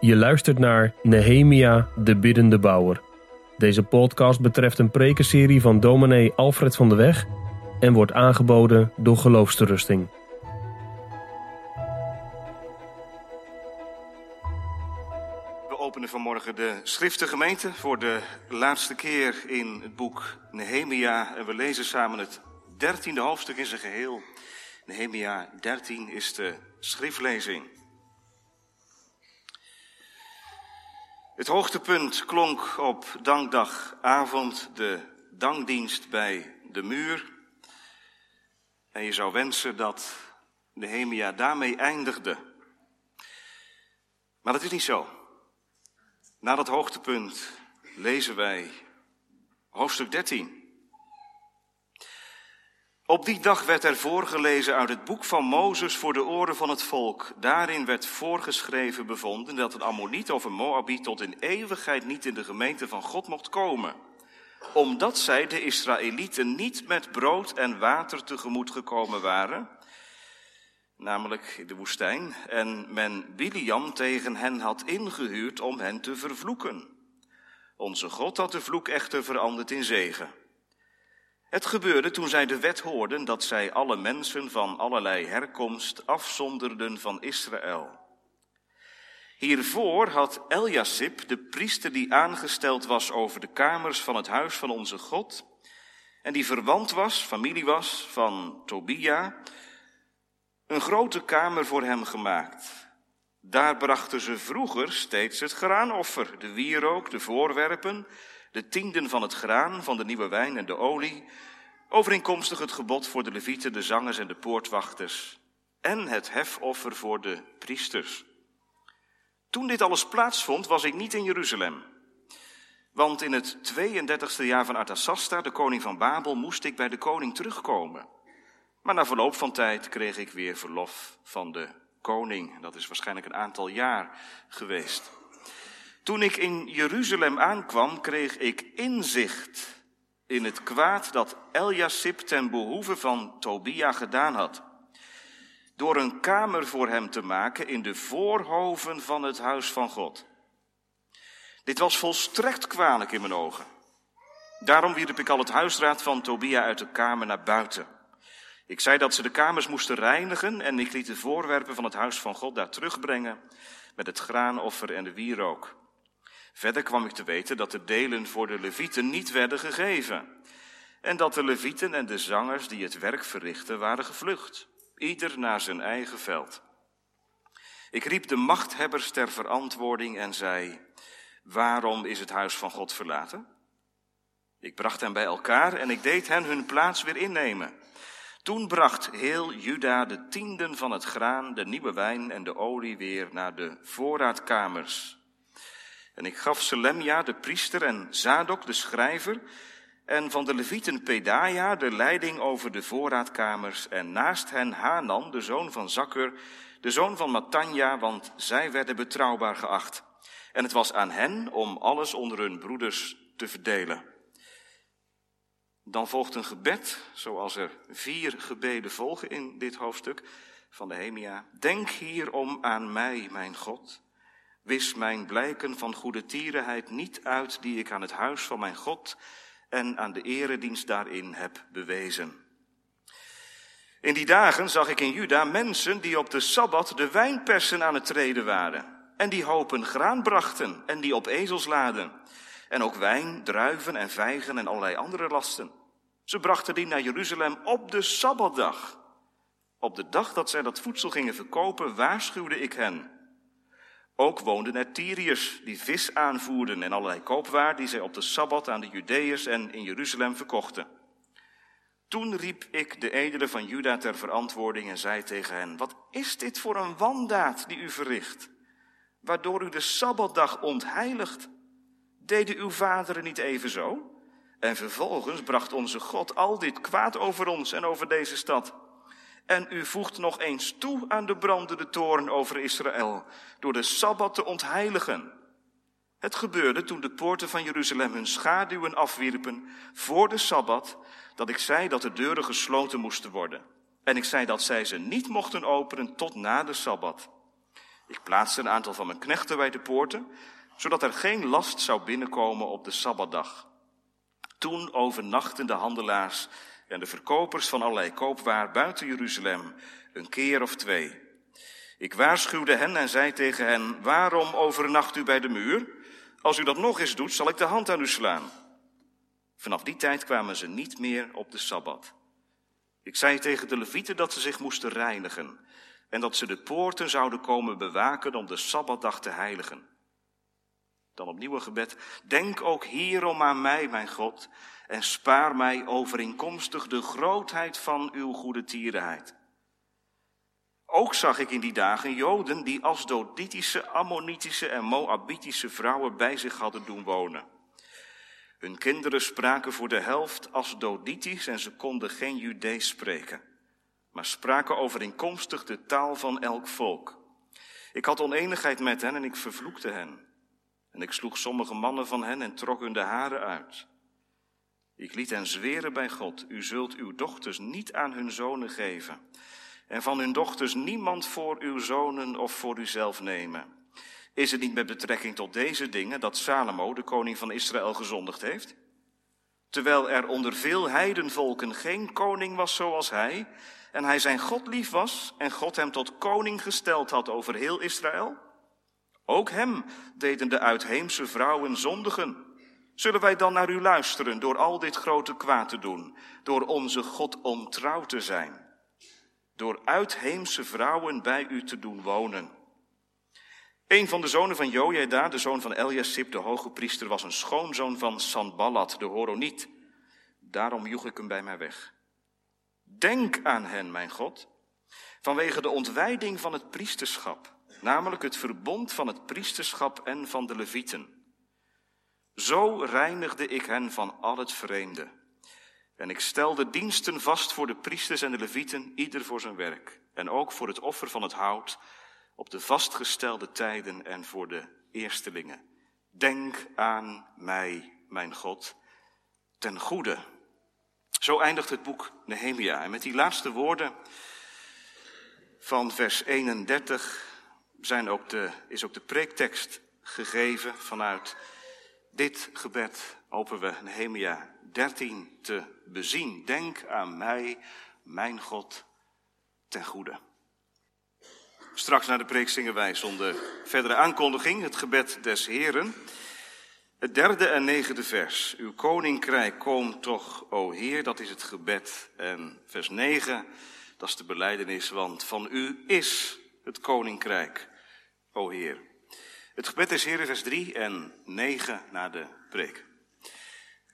Je luistert naar Nehemia, de biddende bouwer. Deze podcast betreft een prekenserie van dominee Alfred van de Weg en wordt aangeboden door Geloofsterusting. We openen vanmorgen de Schriftengemeente voor de laatste keer in het boek Nehemia. En we lezen samen het dertiende hoofdstuk in zijn geheel. Nehemia 13 is de schriftlezing. Het hoogtepunt klonk op dankdagavond, de dankdienst bij de muur. En je zou wensen dat Nehemia daarmee eindigde. Maar dat is niet zo. Na dat hoogtepunt lezen wij hoofdstuk 13. Op die dag werd er voorgelezen uit het boek van Mozes voor de oren van het volk. Daarin werd voorgeschreven bevonden dat een Ammoniet of een Moabiet tot in eeuwigheid niet in de gemeente van God mocht komen. Omdat zij, de Israëlieten, niet met brood en water tegemoet gekomen waren, namelijk in de woestijn, en men Biliam tegen hen had ingehuurd om hen te vervloeken. Onze God had de vloek echter veranderd in zegen. Het gebeurde toen zij de wet hoorden dat zij alle mensen van allerlei herkomst afzonderden van Israël. Hiervoor had Eljasip, de priester die aangesteld was over de kamers van het huis van onze God, en die verwant was, familie was van Tobia, een grote kamer voor hem gemaakt. Daar brachten ze vroeger steeds het graanoffer, de wierook, de voorwerpen, de tienden van het graan, van de nieuwe wijn en de olie, overeenkomstig het gebod voor de levieten, de zangers en de poortwachters, en het hefoffer voor de priesters. Toen dit alles plaatsvond, was ik niet in Jeruzalem. Want in het 32e jaar van Artasasta, de koning van Babel, moest ik bij de koning terugkomen. Maar na verloop van tijd kreeg ik weer verlof van de koning. Dat is waarschijnlijk een aantal jaar geweest. Toen ik in Jeruzalem aankwam, kreeg ik inzicht in het kwaad dat Eljasip ten behoeve van Tobia gedaan had. Door een kamer voor hem te maken in de voorhoven van het huis van God. Dit was volstrekt kwalijk in mijn ogen. Daarom wierp ik al het huisraad van Tobia uit de kamer naar buiten. Ik zei dat ze de kamers moesten reinigen en ik liet de voorwerpen van het huis van God daar terugbrengen met het graanoffer en de wierook. Verder kwam ik te weten dat de delen voor de levieten niet werden gegeven. En dat de levieten en de zangers die het werk verrichten waren gevlucht. Ieder naar zijn eigen veld. Ik riep de machthebbers ter verantwoording en zei, waarom is het huis van God verlaten? Ik bracht hen bij elkaar en ik deed hen hun plaats weer innemen. Toen bracht heel Juda de tienden van het graan, de nieuwe wijn en de olie weer naar de voorraadkamers en ik gaf Selemja, de priester, en Zadok, de schrijver, en van de levieten Pedaja de leiding over de voorraadkamers, en naast hen Hanan, de zoon van Zakur, de zoon van Matanja, want zij werden betrouwbaar geacht. En het was aan hen om alles onder hun broeders te verdelen. Dan volgt een gebed, zoals er vier gebeden volgen in dit hoofdstuk van de Hemia. Denk hierom aan mij, mijn God Wis mijn blijken van goede tierenheid niet uit die ik aan het huis van mijn God en aan de eredienst daarin heb bewezen. In die dagen zag ik in Juda mensen die op de Sabbat de wijnpersen aan het treden waren. En die hopen graan brachten en die op ezels laden. En ook wijn, druiven en vijgen en allerlei andere lasten. Ze brachten die naar Jeruzalem op de Sabbatdag. Op de dag dat zij dat voedsel gingen verkopen, waarschuwde ik hen. Ook woonden er Tyriërs die vis aanvoerden en allerlei koopwaar die zij op de Sabbat aan de Judeërs en in Jeruzalem verkochten. Toen riep ik de edelen van Juda ter verantwoording en zei tegen hen, wat is dit voor een wandaad die u verricht, waardoor u de Sabbatdag ontheiligt? Deden uw vaderen niet evenzo? En vervolgens bracht onze God al dit kwaad over ons en over deze stad. En u voegt nog eens toe aan de brandende toren over Israël, door de Sabbat te ontheiligen. Het gebeurde toen de poorten van Jeruzalem hun schaduwen afwierpen voor de Sabbat, dat ik zei dat de deuren gesloten moesten worden. En ik zei dat zij ze niet mochten openen tot na de Sabbat. Ik plaatste een aantal van mijn knechten bij de poorten, zodat er geen last zou binnenkomen op de Sabbatdag. Toen overnachten de handelaars en de verkopers van allerlei koopwaar buiten Jeruzalem een keer of twee. Ik waarschuwde hen en zei tegen hen, waarom overnacht u bij de muur? Als u dat nog eens doet, zal ik de hand aan u slaan. Vanaf die tijd kwamen ze niet meer op de Sabbat. Ik zei tegen de levieten dat ze zich moesten reinigen en dat ze de poorten zouden komen bewaken om de Sabbatdag te heiligen. Dan opnieuw een gebed. Denk ook hierom aan mij, mijn God, en spaar mij overeenkomstig de grootheid van uw goede tierenheid. Ook zag ik in die dagen Joden die als Doditische, Ammonitische en Moabitische vrouwen bij zich hadden doen wonen. Hun kinderen spraken voor de helft als Doditisch en ze konden geen Judees spreken, maar spraken overeenkomstig de taal van elk volk. Ik had oneenigheid met hen en ik vervloekte hen. En ik sloeg sommige mannen van hen en trok hun de haren uit. Ik liet hen zweren bij God, u zult uw dochters niet aan hun zonen geven, en van hun dochters niemand voor uw zonen of voor uzelf nemen. Is het niet met betrekking tot deze dingen dat Salomo, de koning van Israël, gezondigd heeft? Terwijl er onder veel heidenvolken geen koning was zoals hij, en hij zijn God lief was en God hem tot koning gesteld had over heel Israël? Ook hem deden de uitheemse vrouwen zondigen. Zullen wij dan naar u luisteren door al dit grote kwaad te doen, door onze God ontrouw te zijn, door uitheemse vrouwen bij u te doen wonen? Een van de zonen van Jojeda, de zoon van Eliasib, de hoge priester, was een schoonzoon van Sanballat, de Horoniet. Daarom joeg ik hem bij mij weg. Denk aan hen, mijn God, vanwege de ontwijding van het priesterschap, namelijk het verbond van het priesterschap en van de levieten. Zo reinigde ik hen van al het vreemde. En ik stelde diensten vast voor de priesters en de levieten, ieder voor zijn werk. En ook voor het offer van het hout, op de vastgestelde tijden en voor de eerstelingen. Denk aan mij, mijn God, ten goede. Zo eindigt het boek Nehemia. En met die laatste woorden van vers 31 zijn ook de, is ook de preektekst gegeven vanuit dit gebed hopen we Nehemia 13 te bezien. Denk aan mij, mijn God, ten goede. Straks naar de preek zingen wij zonder verdere aankondiging het gebed des Heren. Het derde en negende vers. Uw koninkrijk komt toch, o Heer, dat is het gebed. En vers 9, dat is de beleidenis, want van u is het koninkrijk, o Heer. Het gebed des Heren, vers 3 en 9 naar de preek.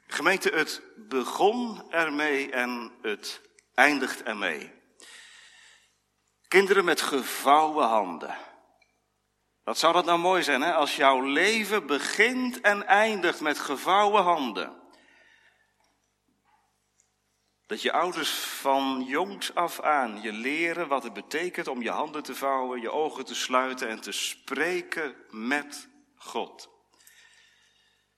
Gemeente, het begon ermee en het eindigt ermee. Kinderen met gevouwen handen. Wat zou dat nou mooi zijn, hè? Als jouw leven begint en eindigt met gevouwen handen. Dat je ouders van jongs af aan je leren wat het betekent om je handen te vouwen, je ogen te sluiten en te spreken met God.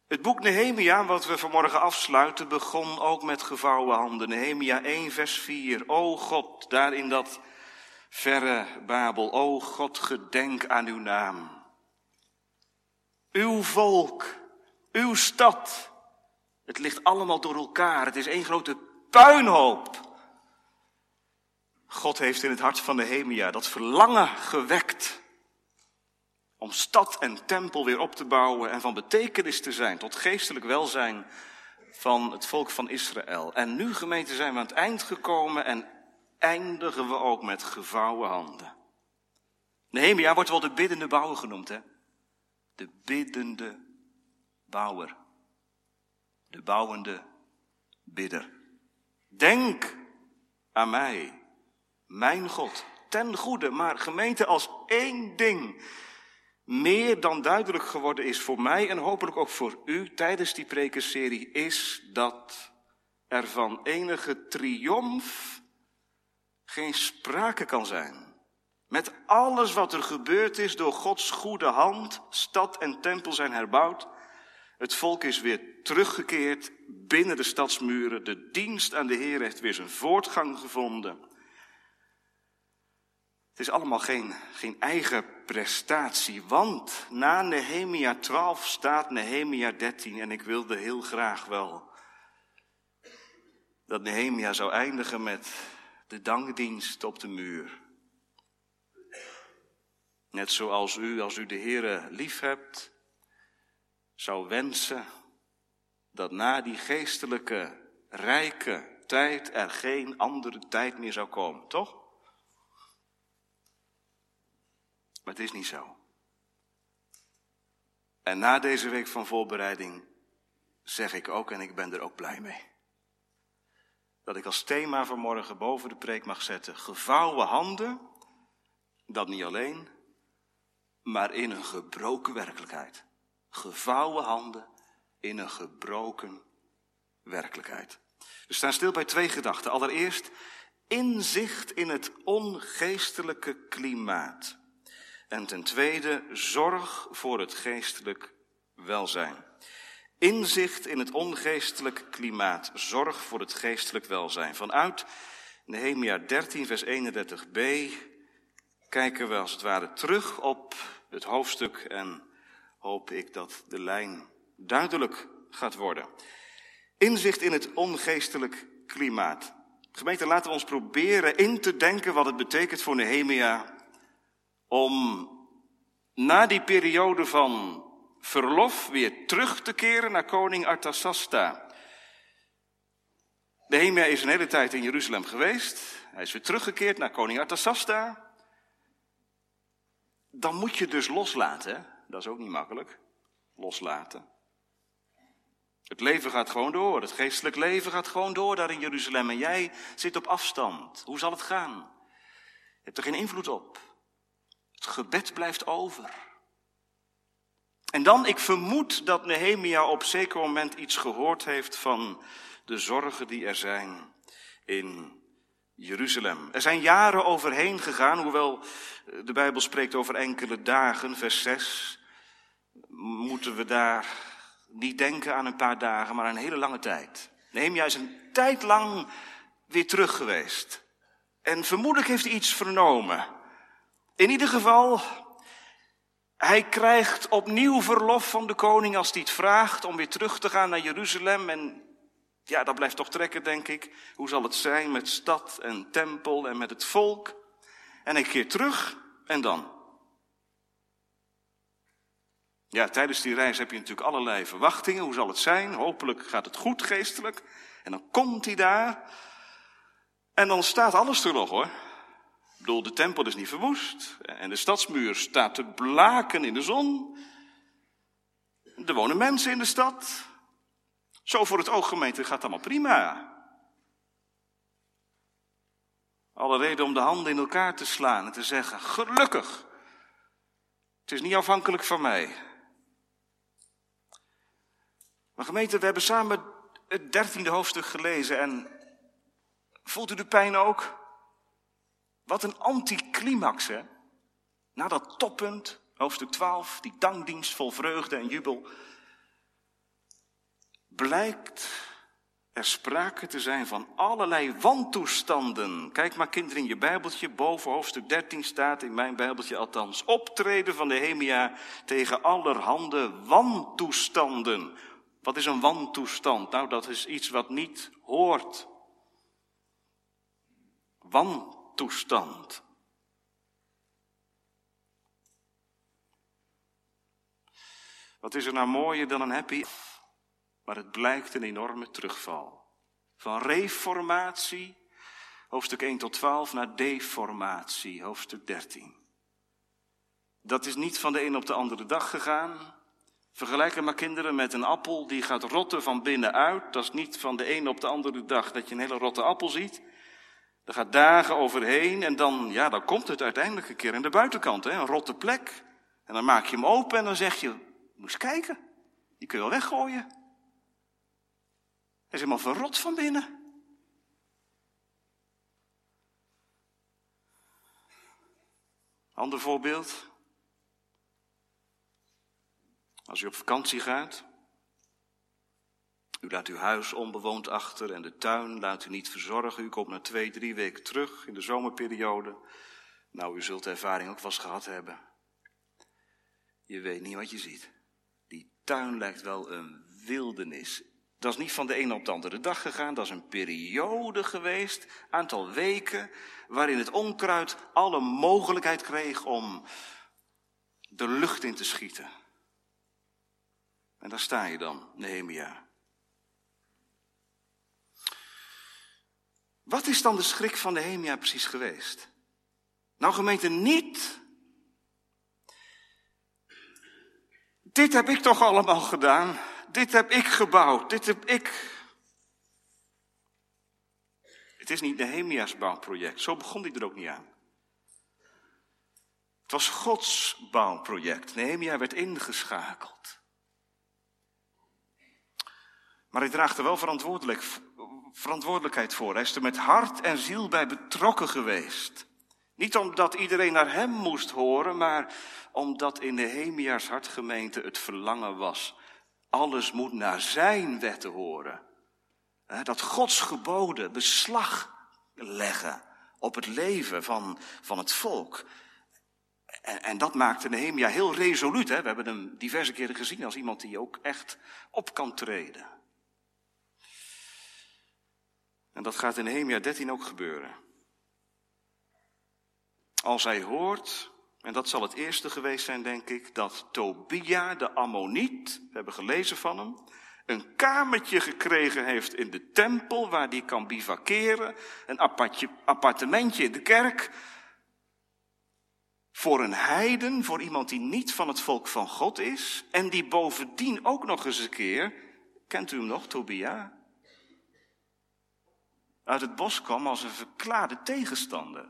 Het boek Nehemia, wat we vanmorgen afsluiten, begon ook met gevouwen handen. Nehemia 1, vers 4. O God, daar in dat verre Babel, o God, gedenk aan uw naam. Uw volk, uw stad, het ligt allemaal door elkaar. Het is één grote puinhoop. God heeft in het hart van Nehemia dat verlangen gewekt om stad en tempel weer op te bouwen en van betekenis te zijn tot geestelijk welzijn van het volk van Israël. En nu gemeente zijn we aan het eind gekomen en eindigen we ook met gevouwen handen. Nehemia wordt wel de biddende bouwer genoemd, hè? De biddende bouwer. De bouwende bidder. Denk aan mij, mijn God, ten goede, maar gemeente als één ding meer dan duidelijk geworden is voor mij en hopelijk ook voor u tijdens die prekenserie, is dat er van enige triomf geen sprake kan zijn. Met alles wat er gebeurd is door Gods goede hand, stad en tempel zijn herbouwd. Het volk is weer teruggekeerd binnen de stadsmuren. De dienst aan de Heer heeft weer zijn voortgang gevonden. Het is allemaal geen, geen eigen prestatie, want na Nehemia 12 staat Nehemia 13 en ik wilde heel graag wel dat Nehemia zou eindigen met de dankdienst op de muur. Net zoals u, als u de Heere lief hebt, zou wensen dat na die geestelijke, rijke tijd er geen andere tijd meer zou komen, toch? Maar het is niet zo. En na deze week van voorbereiding zeg ik ook, en ik ben er ook blij mee, dat ik als thema vanmorgen boven de preek mag zetten, gevouwen handen, dat niet alleen, maar in een gebroken werkelijkheid. Gevouwen handen in een gebroken werkelijkheid. We staan stil bij twee gedachten. Allereerst inzicht in het ongeestelijke klimaat. En ten tweede zorg voor het geestelijk welzijn. Inzicht in het ongeestelijk klimaat. Zorg voor het geestelijk welzijn. Vanuit Nehemia 13, vers 31b kijken we als het ware terug op het hoofdstuk en hoop ik dat de lijn duidelijk gaat worden. Inzicht in het ongeestelijk klimaat. Gemeente, laten we ons proberen in te denken wat het betekent voor Nehemia om na die periode van verlof weer terug te keren naar koning Artasasta. Nehemia is een hele tijd in Jeruzalem geweest. Hij is weer teruggekeerd naar koning Artasasta. Dan moet je dus loslaten. Dat is ook niet makkelijk. Loslaten. Het leven gaat gewoon door. Het geestelijk leven gaat gewoon door daar in Jeruzalem. En jij zit op afstand. Hoe zal het gaan? Je hebt er geen invloed op. Het gebed blijft over. En dan, ik vermoed dat Nehemia op zeker moment iets gehoord heeft van de zorgen die er zijn in Jeruzalem. Er zijn jaren overheen gegaan, hoewel de Bijbel spreekt over enkele dagen, vers 6. Moeten we daar niet denken aan een paar dagen, maar een hele lange tijd. Nehemia is een tijd lang weer terug geweest. En vermoedelijk heeft hij iets vernomen. In ieder geval, hij krijgt opnieuw verlof van de koning als hij het vraagt om weer terug te gaan naar Jeruzalem. En ja, dat blijft toch trekken, denk ik. Hoe zal het zijn met stad en tempel en met het volk? En ik keer terug en dan? Ja, tijdens die reis heb je natuurlijk allerlei verwachtingen. Hoe zal het zijn? Hopelijk gaat het goed geestelijk. En dan komt hij daar. En dan staat alles er nog hoor. Ik bedoel, de tempel is niet verwoest. En de stadsmuur staat te blaken in de zon. Er wonen mensen in de stad. Zo voor het oog gemeente gaat allemaal prima. Alle reden om de handen in elkaar te slaan en te zeggen, gelukkig. Het is niet afhankelijk van mij. Maar gemeente, we hebben samen het dertiende hoofdstuk gelezen en voelt u de pijn ook? Wat een anticlimax, hè? Na dat toppunt, hoofdstuk 12, die dankdienst vol vreugde en jubel, blijkt er sprake te zijn van allerlei wantoestanden. Kijk maar kinderen in je bijbeltje, boven hoofdstuk 13 staat, in mijn bijbeltje althans, optreden van de Hemia tegen allerhande wantoestanden. Wat is een wantoestand? Nou, dat is iets wat niet hoort. Wantoestand. Wat is er nou mooier dan een happy? Maar het blijkt een enorme terugval. Van reformatie, hoofdstuk 1 tot 12, naar deformatie, hoofdstuk 13. Dat is niet van de een op de andere dag gegaan. Vergelijk het maar kinderen met een appel die gaat rotten van binnenuit. Dat is niet van de een op de andere dag dat je een hele rotte appel ziet. Er gaat dagen overheen en dan, ja, dan komt het uiteindelijk een keer in de buitenkant, hè, een rotte plek. En dan maak je hem open en dan zeg je, moest kijken, die kun je wel weggooien. Hij is helemaal verrot van binnen. Ander voorbeeld. Als u op vakantie gaat, u laat uw huis onbewoond achter en de tuin laat u niet verzorgen. U komt na twee, drie weken terug in de zomerperiode. Nou, u zult de ervaring ook wel eens gehad hebben. Je weet niet wat je ziet. Die tuin lijkt wel een wildernis. Dat is niet van de ene op de andere dag gegaan. Dat is een periode geweest, aantal weken, waarin het onkruid alle mogelijkheid kreeg om de lucht in te schieten. En daar sta je dan, Nehemia. Wat is dan de schrik van Nehemia precies geweest? Nou gemeente, niet. Dit heb ik toch allemaal gedaan. Dit heb ik gebouwd. Dit heb ik. Het is niet Nehemia's bouwproject. Zo begon hij er ook niet aan. Het was Gods bouwproject. Nehemia werd ingeschakeld. Maar hij draagt er wel verantwoordelijk, verantwoordelijkheid voor. Hij is er met hart en ziel bij betrokken geweest. Niet omdat iedereen naar hem moest horen, maar omdat in Nehemia's hartgemeente het verlangen was. Alles moet naar zijn wetten horen. Dat Gods geboden beslag leggen op het leven van, van het volk. En, en dat maakte Nehemia heel resoluut. Hè? We hebben hem diverse keren gezien als iemand die ook echt op kan treden. En dat gaat in Nehemia 13 ook gebeuren. Als hij hoort, en dat zal het eerste geweest zijn, denk ik, dat Tobia de Ammoniet, we hebben gelezen van hem, een kamertje gekregen heeft in de tempel waar hij kan bivakeren, een appartementje in de kerk, voor een heiden, voor iemand die niet van het volk van God is, en die bovendien ook nog eens een keer, kent u hem nog, Tobia? Uit het bos kwam als een verklaarde tegenstander.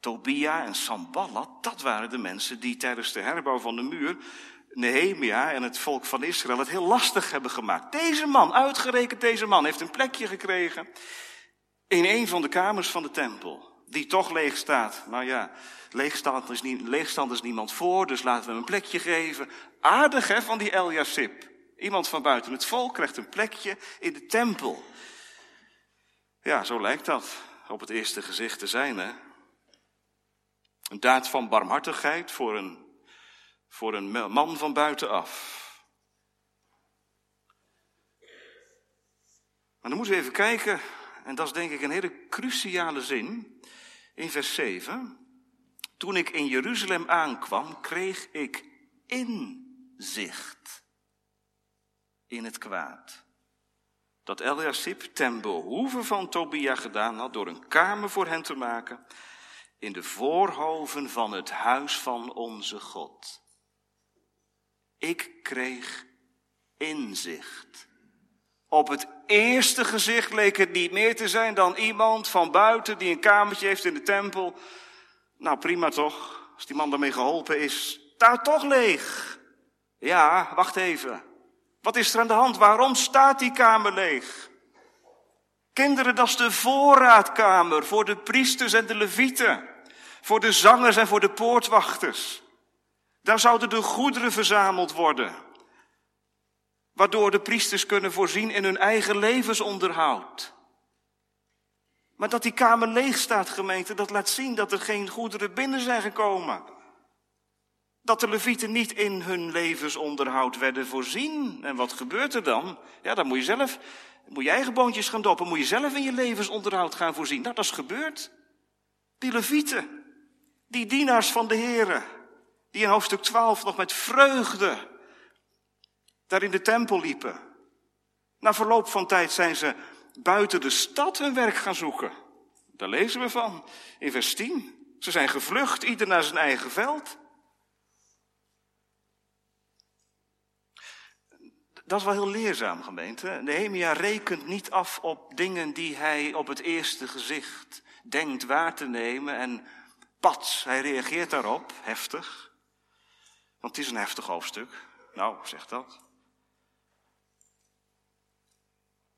Tobia en Samballat, dat waren de mensen die tijdens de herbouw van de muur Nehemia en het volk van Israël het heel lastig hebben gemaakt. Deze man, uitgerekend deze man, heeft een plekje gekregen in een van de kamers van de tempel. Die toch leeg staat. Nou ja, leegstand is, niet, leegstand is niemand voor, dus laten we hem een plekje geven. Aardig hè, van die Eliasip. Iemand van buiten het volk krijgt een plekje in de tempel. Ja, zo lijkt dat op het eerste gezicht te zijn hè. Een daad van barmhartigheid voor een, voor een man van buitenaf. Maar dan moeten we even kijken, en dat is denk ik een hele cruciale zin, in vers 7. Toen ik in Jeruzalem aankwam, kreeg ik inzicht in het kwaad. Dat Eliasib ten behoeve van Tobia gedaan had door een kamer voor hen te maken in de voorhoven van het huis van onze God. Ik kreeg inzicht. Op het eerste gezicht leek het niet meer te zijn dan iemand van buiten die een kamertje heeft in de tempel. Nou, prima toch, als die man daarmee geholpen is. Daar toch leeg. Ja, wacht even. Wat is er aan de hand? Waarom staat die kamer leeg? Kinderen, dat is de voorraadkamer voor de priesters en de levieten. Voor de zangers en voor de poortwachters. Daar zouden de goederen verzameld worden. Waardoor de priesters kunnen voorzien in hun eigen levensonderhoud. Maar dat die kamer leeg staat, gemeente, dat laat zien dat er geen goederen binnen zijn gekomen. Dat de levieten niet in hun levensonderhoud werden voorzien. En wat gebeurt er dan? Ja, dan moet je zelf, moet je eigen boontjes gaan doppen, moet je zelf in je levensonderhoud gaan voorzien. Nou, dat is gebeurd. Die levieten, die dienaars van de Here, die in hoofdstuk 12 nog met vreugde daar in de tempel liepen. Na verloop van tijd zijn ze buiten de stad hun werk gaan zoeken. Daar lezen we van in vers 10. Ze zijn gevlucht, ieder naar zijn eigen veld. Dat is wel heel leerzaam, gemeente. Nehemia rekent niet af op dingen die hij op het eerste gezicht denkt waar te nemen en pats, hij reageert daarop, heftig. Want het is een heftig hoofdstuk. Nou, zegt dat.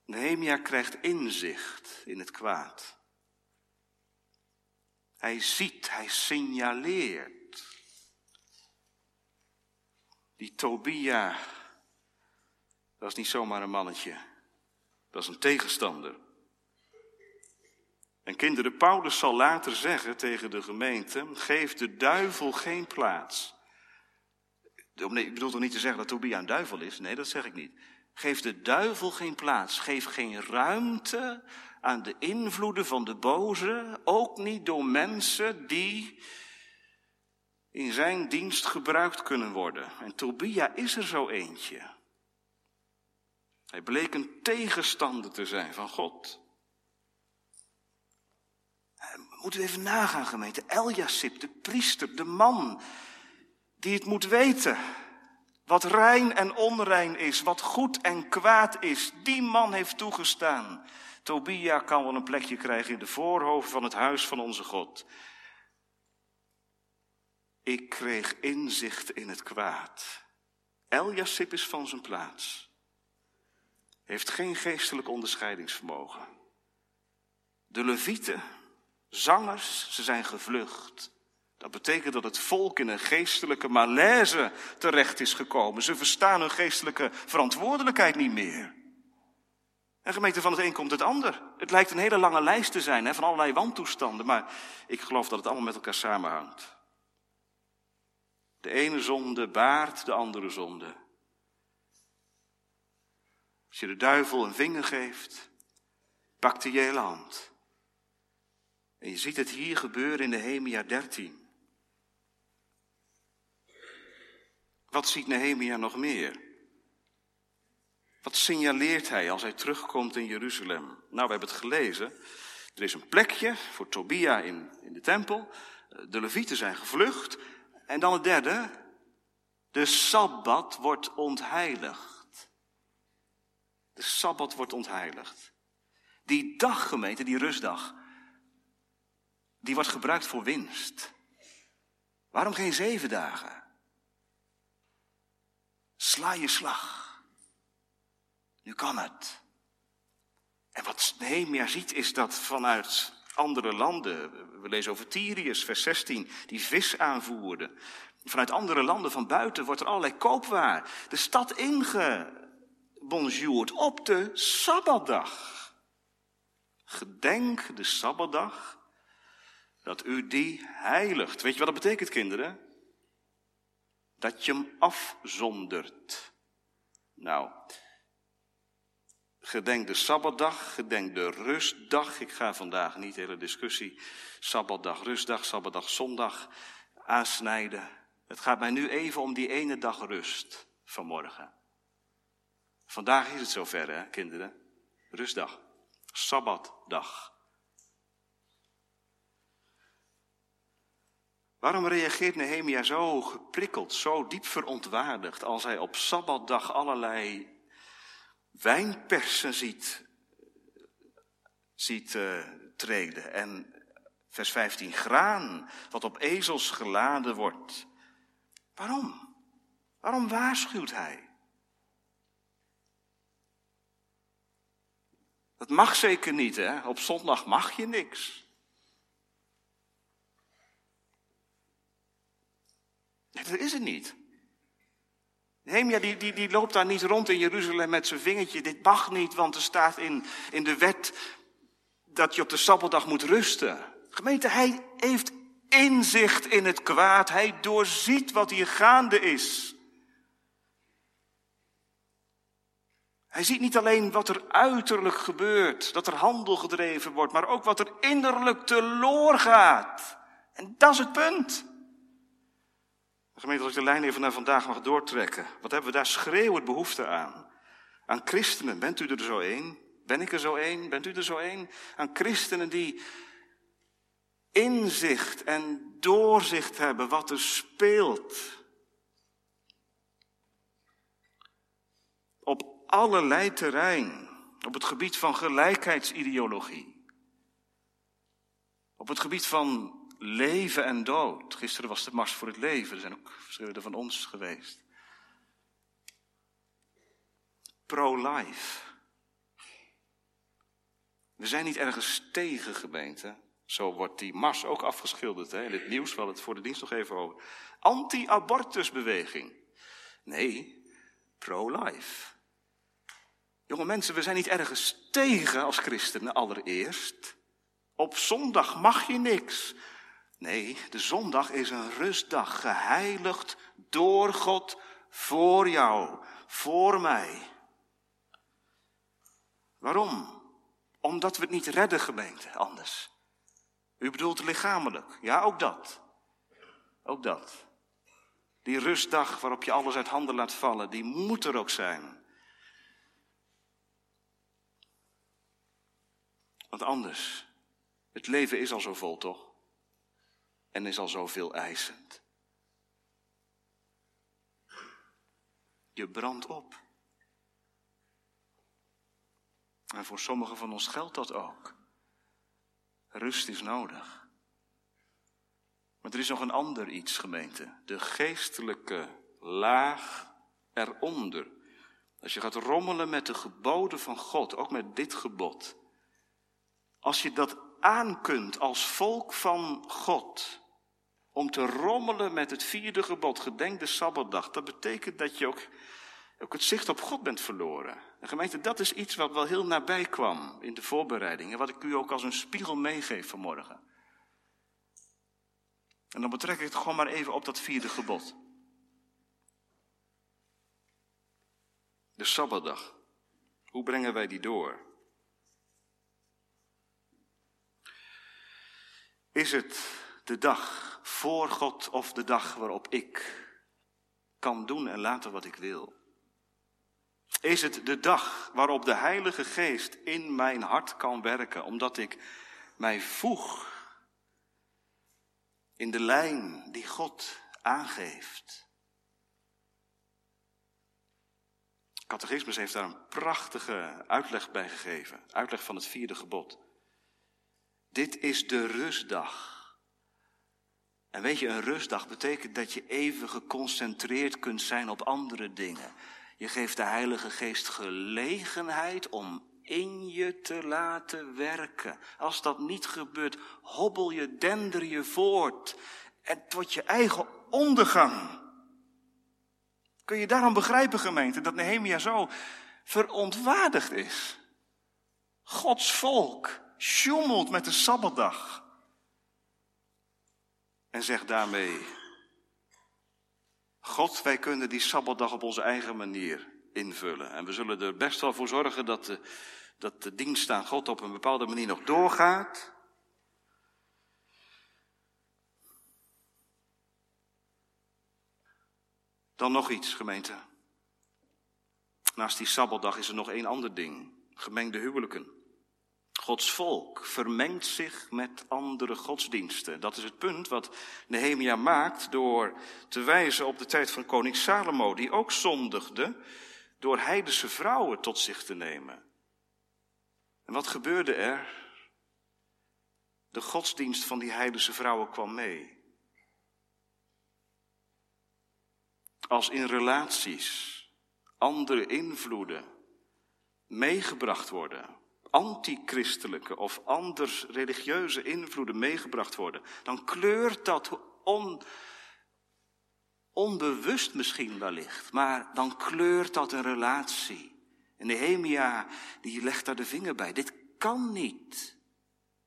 Nehemia krijgt inzicht in het kwaad. Hij ziet, hij signaleert. Die Tobia, dat is niet zomaar een mannetje. Dat is een tegenstander. En kinderen, Paulus zal later zeggen tegen de gemeente, geef de duivel geen plaats. Nee, ik bedoel toch niet te zeggen dat Tobia een duivel is? Nee, dat zeg ik niet. Geef de duivel geen plaats. Geef geen ruimte aan de invloeden van de boze. Ook niet door mensen die in zijn dienst gebruikt kunnen worden. En Tobia is er zo eentje. Hij bleek een tegenstander te zijn van God. We moeten even nagaan, gemeente. Eljasip, de priester, de man die het moet weten. Wat rein en onrein is, wat goed en kwaad is, die man heeft toegestaan. Tobia kan wel een plekje krijgen in de voorhoven van het huis van onze God. Ik kreeg inzicht in het kwaad. Eljasip is van zijn plaats. Heeft geen geestelijk onderscheidingsvermogen. De levieten, zangers, ze zijn gevlucht. Dat betekent dat het volk in een geestelijke malaise terecht is gekomen. Ze verstaan hun geestelijke verantwoordelijkheid niet meer. En gemeente van het een komt het ander. Het lijkt een hele lange lijst te zijn hè, van allerlei wantoestanden, maar ik geloof dat het allemaal met elkaar samenhangt. De ene zonde baart de andere zonde. Als je de duivel een vinger geeft, pakt hij je hele hand. En je ziet het hier gebeuren in de Hemia 13. Wat ziet Nehemia nog meer? Wat signaleert hij als hij terugkomt in Jeruzalem? Nou, we hebben het gelezen. Er is een plekje voor Tobia in, in de tempel. De levieten zijn gevlucht. En dan het derde. De Sabbat wordt ontheiligd. De Sabbat wordt ontheiligd. Die dag, gemeente, die rustdag, die wordt gebruikt voor winst. Waarom geen zeven dagen? Sla je slag. Nu kan het. En wat Nehemia ziet is dat vanuit andere landen, we lezen over Tyrius, vers 16, die vis aanvoerde. Vanuit andere landen van buiten wordt er allerlei koopwaar de stad ingebonjourd op de Sabbatdag. Gedenk de Sabbatdag dat u die heiligt. Weet je wat dat betekent, kinderen? Dat je hem afzondert. Nou, gedenk de Sabbatdag, gedenk de rustdag. Ik ga vandaag niet de hele discussie Sabbatdag, rustdag, Sabbatdag, zondag aansnijden. Het gaat mij nu even om die ene dag rust vanmorgen. Vandaag is het zover, hè, kinderen? Rustdag, Sabbatdag. Waarom reageert Nehemia zo geprikkeld, zo diep verontwaardigd als hij op Sabbatdag allerlei wijnpersen ziet, ziet uh, treden en vers 15 graan wat op ezels geladen wordt? Waarom? Waarom waarschuwt hij? Dat mag zeker niet, hè? Op zondag mag je niks. dat is het niet. Nehemia die, die, die loopt daar niet rond in Jeruzalem met zijn vingertje. Dit mag niet, want er staat in, in de wet dat je op de Sabbatdag moet rusten. Gemeente, hij heeft inzicht in het kwaad. Hij doorziet wat hier gaande is. Hij ziet niet alleen wat er uiterlijk gebeurt, dat er handel gedreven wordt, maar ook wat er innerlijk teloor gaat. En dat is het punt. Gemeente, als ik de lijn even naar vandaag mag doortrekken. Wat hebben we daar schreeuwend behoefte aan? Aan christenen. Bent u er zo één? Ben ik er zo één? Bent u er zo één? Aan christenen die inzicht en doorzicht hebben wat er speelt. Op allerlei terrein. Op het gebied van gelijkheidsideologie. Op het gebied van leven en dood. Gisteren was de Mars voor het Leven, er zijn ook verschillende van ons geweest. Pro-life. We zijn niet ergens tegen gemeente. Zo wordt die mars ook afgeschilderd hè, in het nieuws. We het voor de dienst nog even over. Anti-abortusbeweging. Nee, pro-life. Jonge mensen, we zijn niet ergens tegen als christenen allereerst. Op zondag mag je niks. Nee, de zondag is een rustdag, geheiligd door God voor jou, voor mij. Waarom? Omdat we het niet redden, gemeente, anders. U bedoelt lichamelijk. Ja, ook dat. Ook dat. Die rustdag waarop je alles uit handen laat vallen, die moet er ook zijn. Want anders, het leven is al zo vol, toch? En is al zoveel eisend. Je brandt op. En voor sommigen van ons geldt dat ook. Rust is nodig. Maar er is nog een ander iets, gemeente. De geestelijke laag eronder. Als je gaat rommelen met de geboden van God, ook met dit gebod. Als je dat aan kunt als volk van God, om te rommelen met het vierde gebod, gedenk de Sabbatdag, dat betekent dat je ook, ook het zicht op God bent verloren. En gemeente, dat is iets wat wel heel nabij kwam in de voorbereidingen, wat ik u ook als een spiegel meegeef vanmorgen. En dan betrek ik het gewoon maar even op dat vierde gebod. De Sabbatdag. Hoe brengen wij die door? Is het de dag voor God of de dag waarop ik kan doen en laten wat ik wil? Is het de dag waarop de Heilige Geest in mijn hart kan werken, omdat ik mij voeg in de lijn die God aangeeft? Catechismus heeft daar een prachtige uitleg bij gegeven, uitleg van het vierde gebod. Dit is de rustdag. En weet je, een rustdag betekent dat je even geconcentreerd kunt zijn op andere dingen. Je geeft de Heilige Geest gelegenheid om in je te laten werken. Als dat niet gebeurt, hobbel je, dender je voort. En tot je eigen ondergang. Kun je daarom begrijpen, gemeente, dat Nehemia zo verontwaardigd is? Gods volk sjoemelt met de Sabbatdag. En zegt daarmee, God, wij kunnen die Sabbatdag op onze eigen manier invullen. En we zullen er best wel voor zorgen dat de, dat de dienst aan God op een bepaalde manier nog doorgaat. Dan nog iets, gemeente. Naast die Sabbatdag is er nog één ander ding. Gemengde huwelijken. Gods volk vermengt zich met andere godsdiensten. Dat is het punt wat Nehemia maakt door te wijzen op de tijd van koning Salomo, die ook zondigde door heidense vrouwen tot zich te nemen. En wat gebeurde er? De godsdienst van die heidense vrouwen kwam mee. Als in relaties andere invloeden meegebracht worden, antichristelijke of anders religieuze invloeden meegebracht worden, dan kleurt dat on, onbewust misschien wellicht, maar dan kleurt dat een relatie. En Nehemia, die legt daar de vinger bij. Dit kan niet.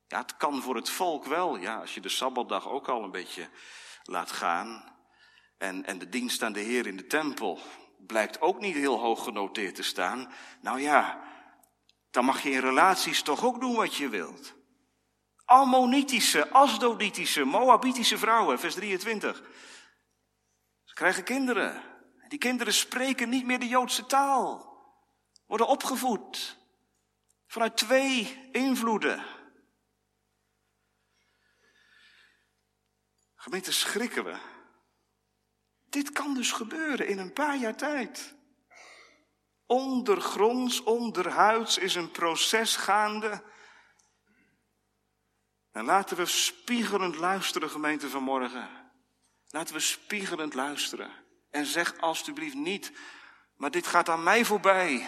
Ja, het kan voor het volk wel, ja, als je de Sabbatdag ook al een beetje laat gaan. En, en de dienst aan de Heer in de tempel blijkt ook niet heel hoog genoteerd te staan. Nou ja, dan mag je in relaties toch ook doen wat je wilt. Ammonitische, Asdoditische, Moabitische vrouwen, vers 23. Ze krijgen kinderen. Die kinderen spreken niet meer de Joodse taal. Worden opgevoed vanuit twee invloeden. Gemeente, schrikken we. Dit kan dus gebeuren in een paar jaar tijd. Ondergronds, onderhuids is een proces gaande. En laten we spiegelend luisteren, gemeente vanmorgen. Laten we spiegelend luisteren. En zeg alstublieft niet, maar dit gaat aan mij voorbij.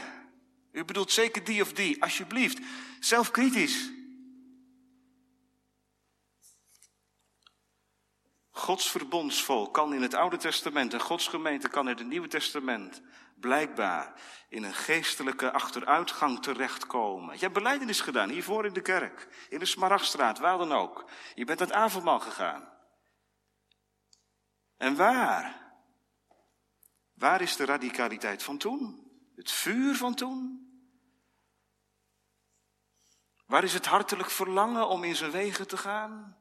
U bedoelt zeker die of die, alsjeblieft. Zelfkritisch. Gods verbondsvolk kan in het Oude Testament en Gods gemeente kan in het Nieuwe Testament blijkbaar in een geestelijke achteruitgang terechtkomen. Je hebt beleidenis gedaan, hiervoor in de kerk, in de Smaragstraat, waar dan ook. Je bent het avondmaal gegaan. En waar? Waar is de radicaliteit van toen? Het vuur van toen? Waar is het hartelijk verlangen om in zijn wegen te gaan?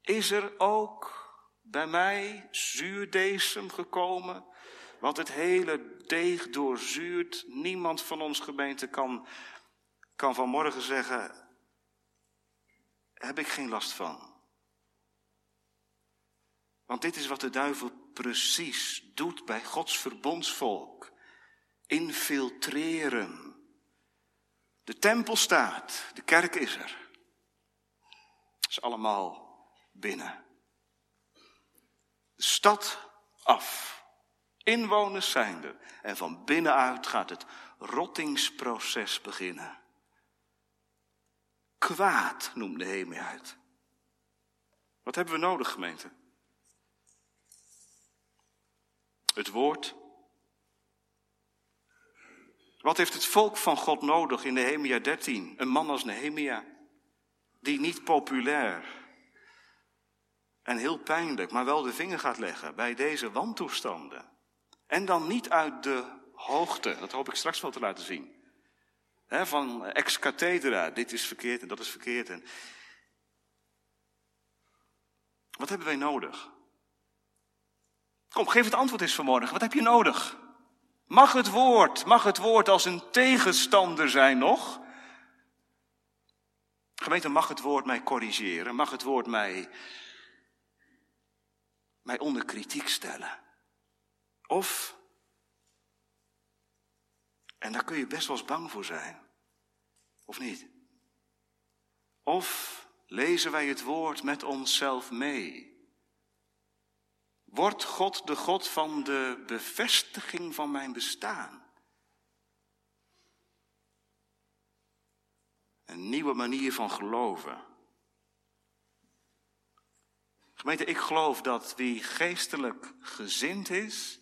Is er ook bij mij zuurdesem gekomen, wat het hele deeg doorzuurt? Niemand van ons gemeente kan, kan vanmorgen zeggen, heb ik geen last van. Want dit is wat de duivel precies doet bij Gods verbondsvolk. Infiltreren. De tempel staat, de kerk is er. Het is allemaal binnen. De stad af. Inwoners zijn er. En van binnenuit gaat het rottingsproces beginnen. Kwaad noemt Nehemia uit. Wat hebben we nodig, gemeente? Het woord. Wat heeft het volk van God nodig in Nehemia 13? Een man als Nehemia, die niet populair en heel pijnlijk, maar wel de vinger gaat leggen bij deze wantoestanden. En dan niet uit de hoogte, dat hoop ik straks wel te laten zien. van ex cathedra, dit is verkeerd en dat is verkeerd. En... Wat hebben wij nodig? Kom, geef het antwoord eens vanmorgen. Wat heb je nodig? Mag het woord, mag het woord als een tegenstander zijn nog? Gemeente, mag het woord mij corrigeren? Mag het woord mij mij onder kritiek stellen. Of, en daar kun je best wel eens bang voor zijn, of niet? Of lezen wij het woord met onszelf mee? Wordt God de God van de bevestiging van mijn bestaan? Een nieuwe manier van geloven. Gemeente, ik geloof dat wie geestelijk gezind is,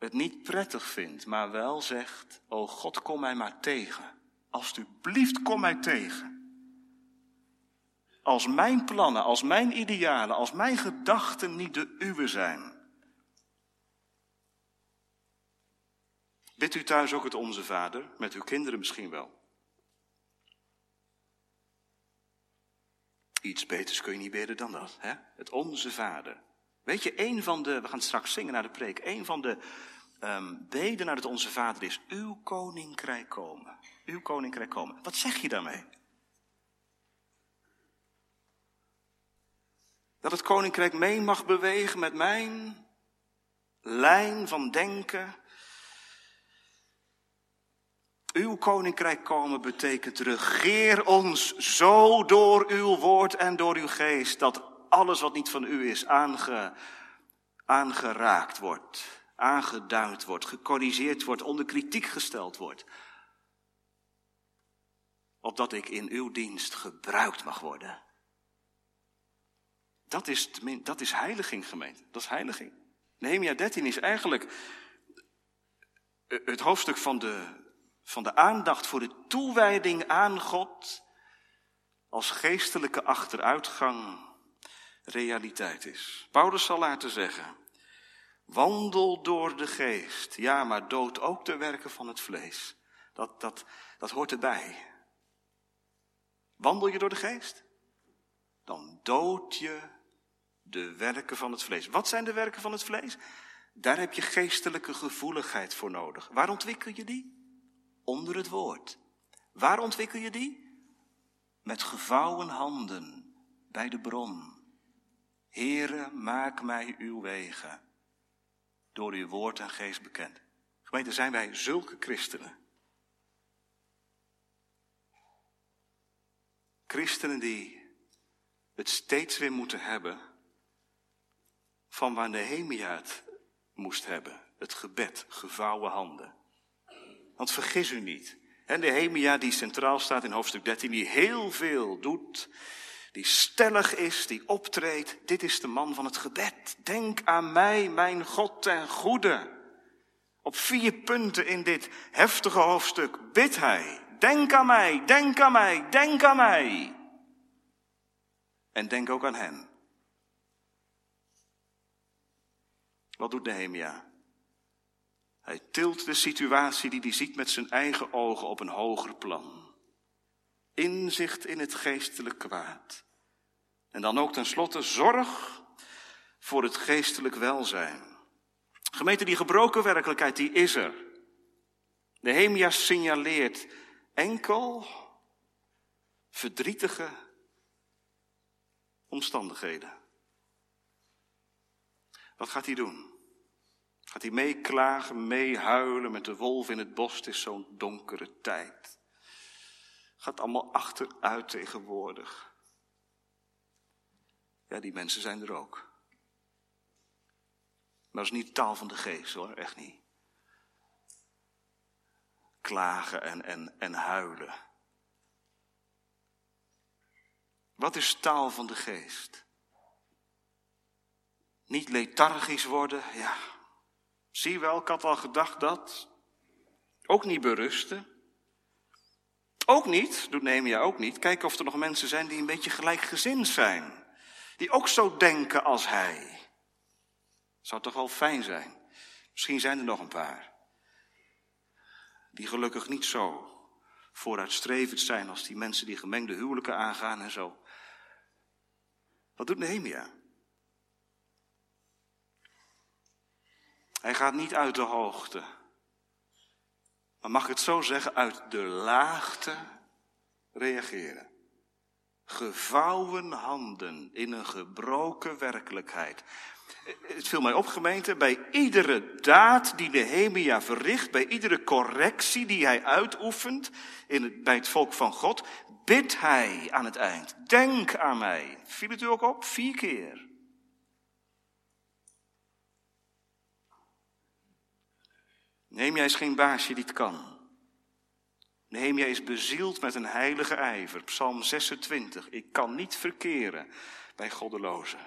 het niet prettig vindt, maar wel zegt, o God, kom mij maar tegen. Alsjeblieft, kom mij tegen. Als mijn plannen, als mijn idealen, als mijn gedachten niet de uwe zijn. Bidt u thuis ook het Onze Vader, met uw kinderen misschien wel. Iets beters kun je niet bidden dan dat. Hè? Het Onze Vader. Weet je, een van de, we gaan straks zingen naar de preek, een van de um, beden naar het Onze Vader is, uw koninkrijk komen. Uw koninkrijk komen. Wat zeg je daarmee? Dat het koninkrijk mee mag bewegen met mijn lijn van denken, uw koninkrijk komen betekent regeer ons zo door uw woord en door uw geest dat alles wat niet van u is aange, aangeraakt wordt, aangeduid wordt, gecorrigeerd wordt, onder kritiek gesteld wordt. Opdat ik in uw dienst gebruikt mag worden. Dat is, dat is heiliging, gemeente. Dat is heiliging. Nehemia 13 is eigenlijk het hoofdstuk van de van de aandacht voor de toewijding aan God als geestelijke achteruitgang realiteit is. Paulus zal laten zeggen, wandel door de geest, ja, maar dood ook de werken van het vlees. Dat, dat, dat hoort erbij. Wandel je door de geest? Dan dood je de werken van het vlees. Wat zijn de werken van het vlees? Daar heb je geestelijke gevoeligheid voor nodig. Waar ontwikkel je die? onder het woord. Waar ontwikkel je die? Met gevouwen handen bij de bron. Heere, maak mij uw wegen, door uw woord en geest bekend. Gemeente, zijn wij zulke christenen? Christenen die het steeds weer moeten hebben van waar Nehemia het moest hebben. Het gebed, gevouwen handen. Want vergis u niet. En Nehemia die centraal staat in hoofdstuk 13, die heel veel doet die stellig is, die optreedt. Dit is de man van het gebed. Denk aan mij, mijn God ten goede. Op vier punten in dit heftige hoofdstuk bidt hij. Denk aan mij, denk aan mij, denk aan mij. En denk ook aan hen. Wat doet Nehemia? Hij tilt de situatie die hij ziet met zijn eigen ogen op een hoger plan. Inzicht in het geestelijk kwaad. En dan ook tenslotte zorg voor het geestelijk welzijn. Gemeente, die gebroken werkelijkheid, die is er. Nehemia signaleert enkel verdrietige omstandigheden. Wat gaat hij doen? Gaat hij meeklagen, meehuilen met de wolf in het bos? Het is zo'n donkere tijd. Gaat allemaal achteruit tegenwoordig. Ja, die mensen zijn er ook. Maar dat is niet taal van de geest hoor, echt niet. Klagen en, en, en huilen. Wat is taal van de geest? Niet lethargisch worden, ja. Zie wel, ik had al gedacht dat. Ook niet berusten. Ook niet, doet Nehemia ook niet, kijken of er nog mensen zijn die een beetje gelijkgezind zijn. Die ook zo denken als hij. Zou toch wel fijn zijn. Misschien zijn er nog een paar. Die gelukkig niet zo vooruitstrevend zijn als die mensen die gemengde huwelijken aangaan en zo. Wat doet Nehemia? Hij gaat niet uit de hoogte. Maar mag ik het zo zeggen, uit de laagte reageren. Gevouwen handen in een gebroken werkelijkheid. Het viel mij op, gemeente, bij iedere daad die Nehemia verricht, bij iedere correctie die hij uitoefent in het, bij het volk van God, bidt hij aan het eind. Denk aan mij. Viel het u ook op? Vier keer. Nehemia is geen baasje die het kan. Nehemia is bezield met een heilige ijver. Psalm 26. Ik kan niet verkeren bij goddelozen.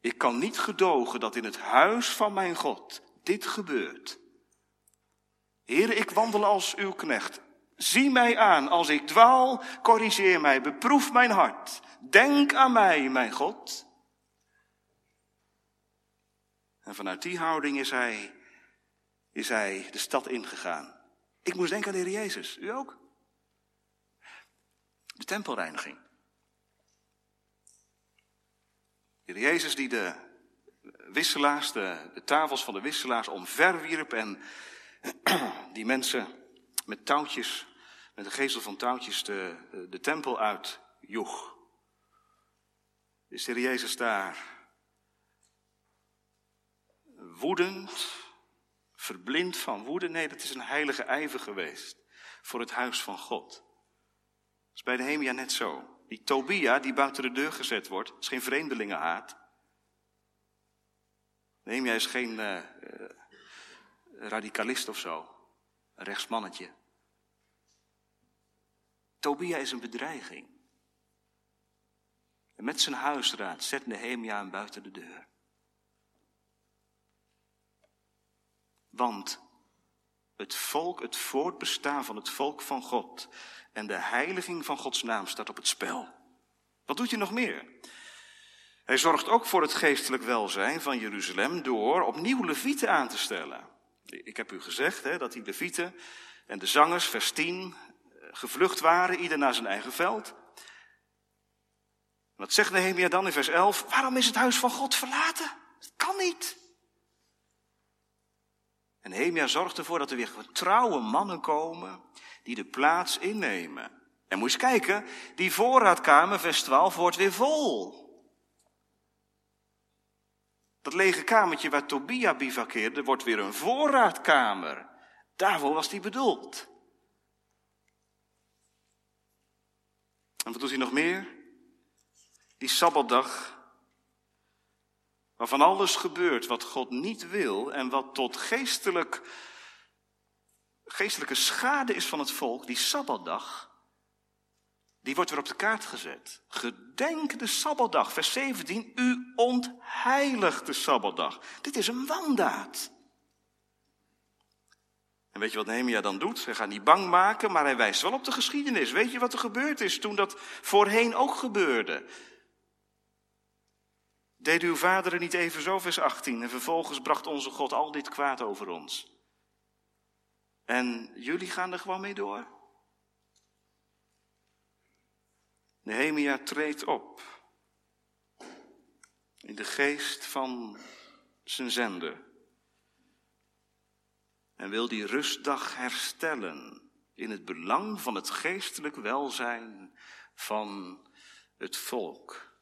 Ik kan niet gedogen dat in het huis van mijn God dit gebeurt. Heere, ik wandel als uw knecht. Zie mij aan als ik dwaal, corrigeer mij, beproef mijn hart. Denk aan mij, mijn God. En vanuit die houding is hij is hij de stad ingegaan. Ik moest denken aan de Heer Jezus. U ook? De tempelreiniging. De Heer Jezus die de wisselaars, de, de tafels van de wisselaars omverwierp en die mensen met touwtjes, met een geestel van touwtjes de, de tempel uitjoeg. Is de Heer Jezus daar woedend, verblind van woede. Nee, dat is een heilige ijver geweest voor het huis van God. Dat is bij de Hemia net zo. Die Tobia die buiten de deur gezet wordt, is geen vreemdelingenhaat. Nehemia is geen uh, radicalist of zo, een rechtsmannetje. Tobia is een bedreiging. En met zijn huisraad zet Nehemia hem buiten de deur. Want het volk, het voortbestaan van het volk van God en de heiliging van Gods naam staat op het spel. Wat doet hij nog meer? Hij zorgt ook voor het geestelijk welzijn van Jeruzalem door opnieuw levieten aan te stellen. Ik heb u gezegd hè, dat die levieten en de zangers, vers 10, gevlucht waren, ieder naar zijn eigen veld. Wat zegt Nehemia dan in vers 11? Waarom is het huis van God verlaten? Het kan niet. En Nehemia zorgt ervoor dat er weer getrouwe mannen komen die de plaats innemen. En moet je eens kijken, die voorraadkamer, vers 12, wordt weer vol. Dat lege kamertje waar Tobia bivakkeerde, wordt weer een voorraadkamer. Daarvoor was die bedoeld. En wat doet hij nog meer? Die Sabbatdag Waarvan alles gebeurt wat God niet wil en wat tot geestelijk, geestelijke schade is van het volk, die Sabbatdag, die wordt weer op de kaart gezet. Gedenk de Sabbatdag, vers 17. U ontheiligt de Sabbatdag. Dit is een wandaad. En weet je wat Nehemia dan doet? Hij gaat niet bang maken, maar hij wijst wel op de geschiedenis. Weet je wat er gebeurd is toen dat voorheen ook gebeurde? Deed uw vaderen niet even zo, vers 18, en vervolgens bracht onze God al dit kwaad over ons. En jullie gaan er gewoon mee door. Nehemia treedt op in de geest van zijn zender en wil die rustdag herstellen in het belang van het geestelijk welzijn van het volk.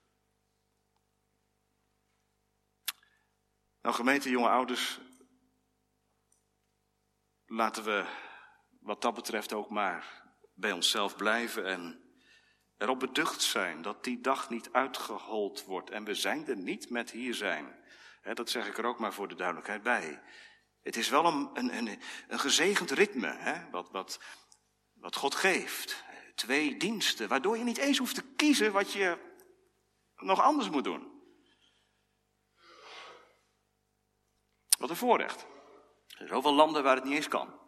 Nou, gemeente, jonge ouders, laten we wat dat betreft ook maar bij onszelf blijven en erop beducht zijn dat die dag niet uitgehold wordt. En we zijn er niet met hier zijn. dat zeg ik er ook maar voor de duidelijkheid bij. Het is wel een, een, een, gezegend ritme, wat, wat, wat God geeft. Twee diensten, waardoor je niet eens hoeft te kiezen wat je nog anders moet doen. Wat een voorrecht. Er zijn zoveel landen waar het niet eens kan.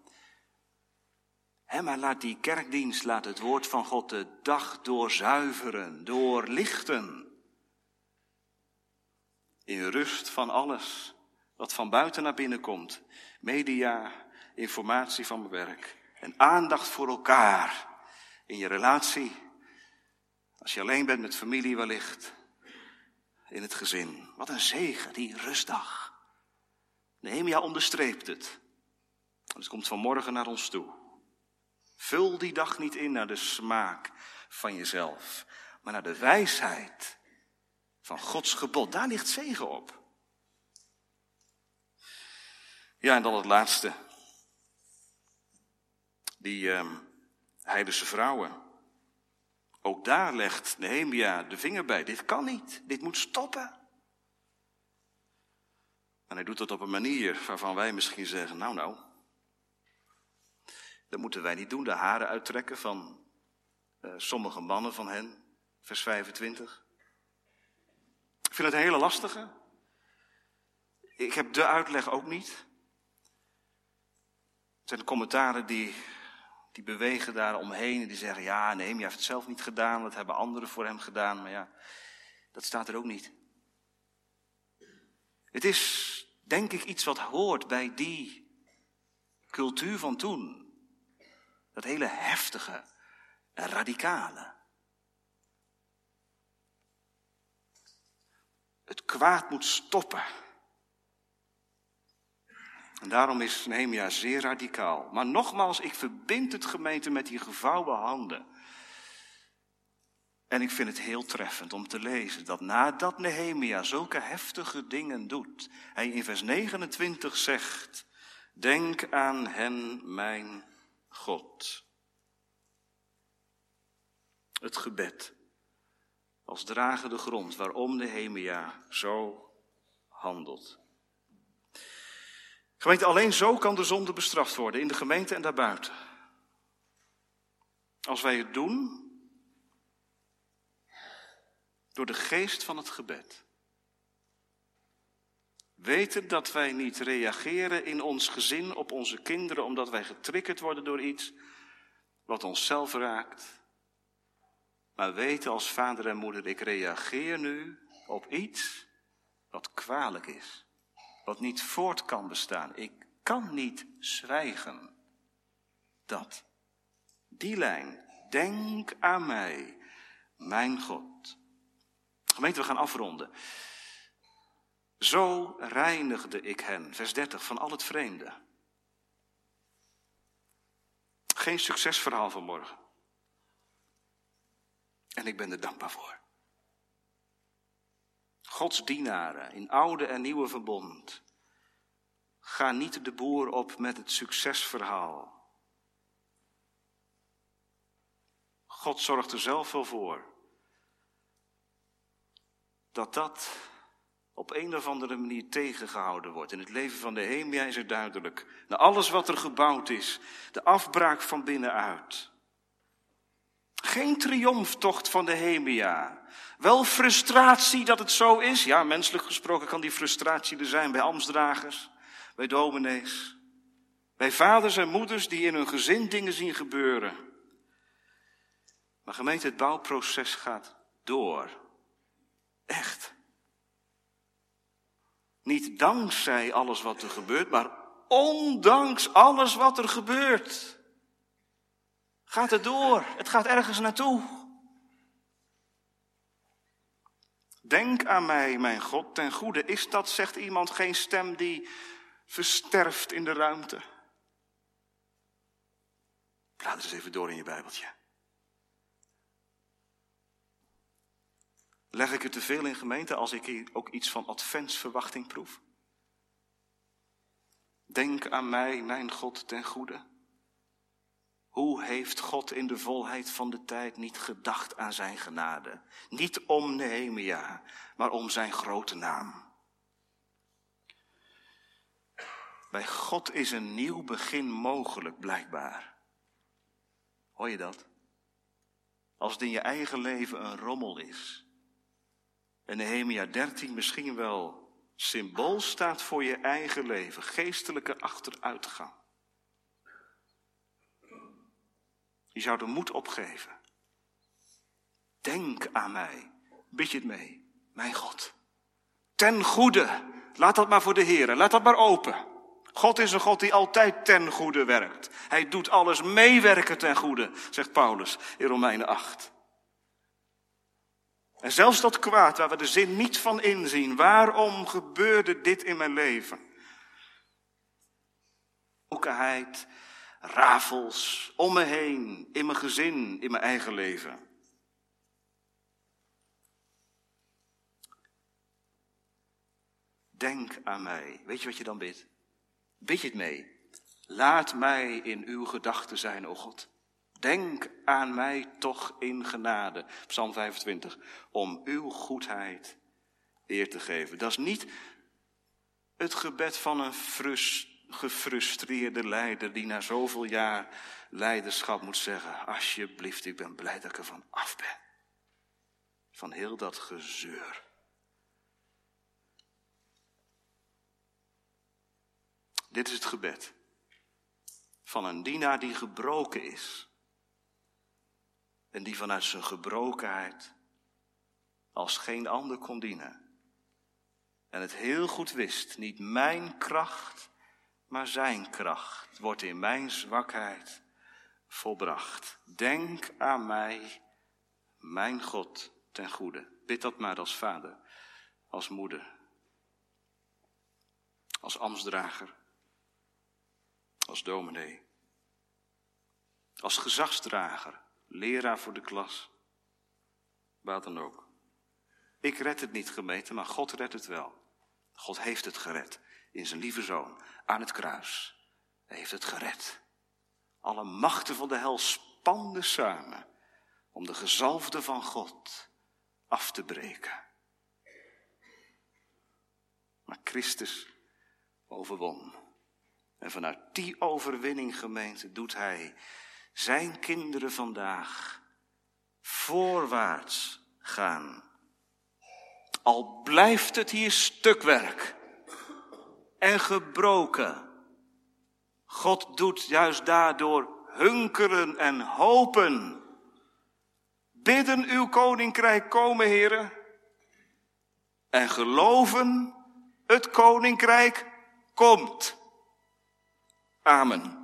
Maar laat die kerkdienst, laat het woord van God de dag doorzuiveren, doorlichten. In rust van alles wat van buiten naar binnen komt. Media, informatie van mijn werk. En aandacht voor elkaar in je relatie. Als je alleen bent met familie wellicht. In het gezin. Wat een zegen, die rustdag. Nehemia onderstreept het. het komt vanmorgen naar ons toe. Vul die dag niet in naar de smaak van jezelf, maar naar de wijsheid van Gods gebod. Daar ligt zegen op. Ja, en dan het laatste. Die uh, heidense vrouwen. Ook daar legt Nehemia de vinger bij. Dit kan niet. Dit moet stoppen. En hij doet dat op een manier waarvan wij misschien zeggen, nou nou, dat moeten wij niet doen, de haren uittrekken van uh, sommige mannen van hen, vers 25. Ik vind het een hele lastige. Ik heb de uitleg ook niet. Er zijn commentaren die, die bewegen daar omheen en die zeggen, ja, nee, je heeft het zelf niet gedaan, dat hebben anderen voor hem gedaan, maar ja, dat staat er ook niet. Het is, denk ik, iets wat hoort bij die cultuur van toen. Dat hele heftige en radicale. Het kwaad moet stoppen. En daarom is Nehemia zeer radicaal. Maar nogmaals, ik verbind het gemeente met die gevouwen handen. En ik vind het heel treffend om te lezen dat nadat Nehemia zulke heftige dingen doet, hij in vers 29 zegt, denk aan hen, mijn God. Het gebed als dragende grond waarom de Hemia zo handelt. Gemeente, alleen zo kan de zonde bestraft worden, in de gemeente en daarbuiten. Als wij het doen door de geest van het gebed. Weten dat wij niet reageren in ons gezin op onze kinderen omdat wij getriggerd worden door iets wat onszelf raakt. Maar weten als vader en moeder, ik reageer nu op iets wat kwalijk is. Wat niet voort kan bestaan. Ik kan niet zwijgen. Dat. Die lijn. Denk aan mij, mijn God. Gemeente, we gaan afronden. Zo reinigde ik hen, vers 30, van al het vreemde. Geen succesverhaal vanmorgen. En ik ben er dankbaar voor. Gods dienaren in oude en nieuwe verbond. Ga niet de boer op met het succesverhaal. God zorgt er zelf wel voor dat dat op een of andere manier tegengehouden wordt. In het leven van de Hemia is het duidelijk. Na alles wat er gebouwd is, de afbraak van binnenuit. Geen triomftocht van Nehemia. Wel frustratie dat het zo is. Ja, menselijk gesproken kan die frustratie er zijn bij ambtsdragers, bij dominees, bij vaders en moeders die in hun gezin dingen zien gebeuren. Maar gemeente, het bouwproces gaat door. Echt. Niet dankzij alles wat er gebeurt, maar ondanks alles wat er gebeurt. Gaat het door. Het gaat ergens naartoe. Denk aan mij, mijn God, ten goede. Is dat, zegt iemand, geen stem die versterft in de ruimte? Laat eens even door in je Bijbeltje. Leg ik er te veel in gemeente als ik hier ook iets van adventsverwachting proef? Denk aan mij, mijn God, ten goede. Hoe heeft God in de volheid van de tijd niet gedacht aan zijn genade? Niet om Nehemia, maar om zijn grote naam. Bij God is een nieuw begin mogelijk, blijkbaar. Hoor je dat? Als het in je eigen leven een rommel is. En Nehemia 13 misschien wel symbool staat voor je eigen leven, geestelijke achteruitgang. Je zou de moed opgeven. Denk aan mij. Bid je het mee. Mijn God. Ten goede. Laat dat maar voor de Heer. Laat dat maar open. God is een God die altijd ten goede werkt. Hij doet alles meewerken ten goede, zegt Paulus in Romeinen 8. En zelfs dat kwaad waar we de zin niet van inzien. Waarom gebeurde dit in mijn leven? Okenheid, rafels om me heen, in mijn gezin, in mijn eigen leven. Denk aan mij. Weet je wat je dan bidt? Bid je het mee? Laat mij in uw gedachten zijn, o God. Denk aan mij toch in genade. Psalm 25. Om uw goedheid eer te geven. Dat is niet het gebed van een frust gefrustreerde leider die na zoveel jaar leiderschap moet zeggen, alsjeblieft, ik ben blij dat ik er van af ben. Van heel dat gezeur. Dit is het gebed van een dienaar die gebroken is. En die vanuit zijn gebrokenheid als geen ander kon dienen. En het heel goed wist, niet mijn kracht, maar zijn kracht wordt in mijn zwakheid volbracht. Denk aan mij, mijn God, ten goede. Bid dat maar als vader, als moeder, als ambtsdrager, als dominee, als gezagsdrager, leraar voor de klas, waar dan ook. Ik red het niet, gemeente, maar God redt het wel. God heeft het gered in zijn lieve zoon aan het kruis. Hij heeft het gered. Alle machten van de hel spanden samen om de gezalfde van God af te breken. Maar Christus overwon. En vanuit die overwinning, gemeente, doet hij zijn kinderen vandaag voorwaarts gaan. Al blijft het hier stukwerk en gebroken. God doet juist daardoor hunkeren en hopen. Bidden uw koninkrijk komen, heren. En geloven het koninkrijk komt. Amen.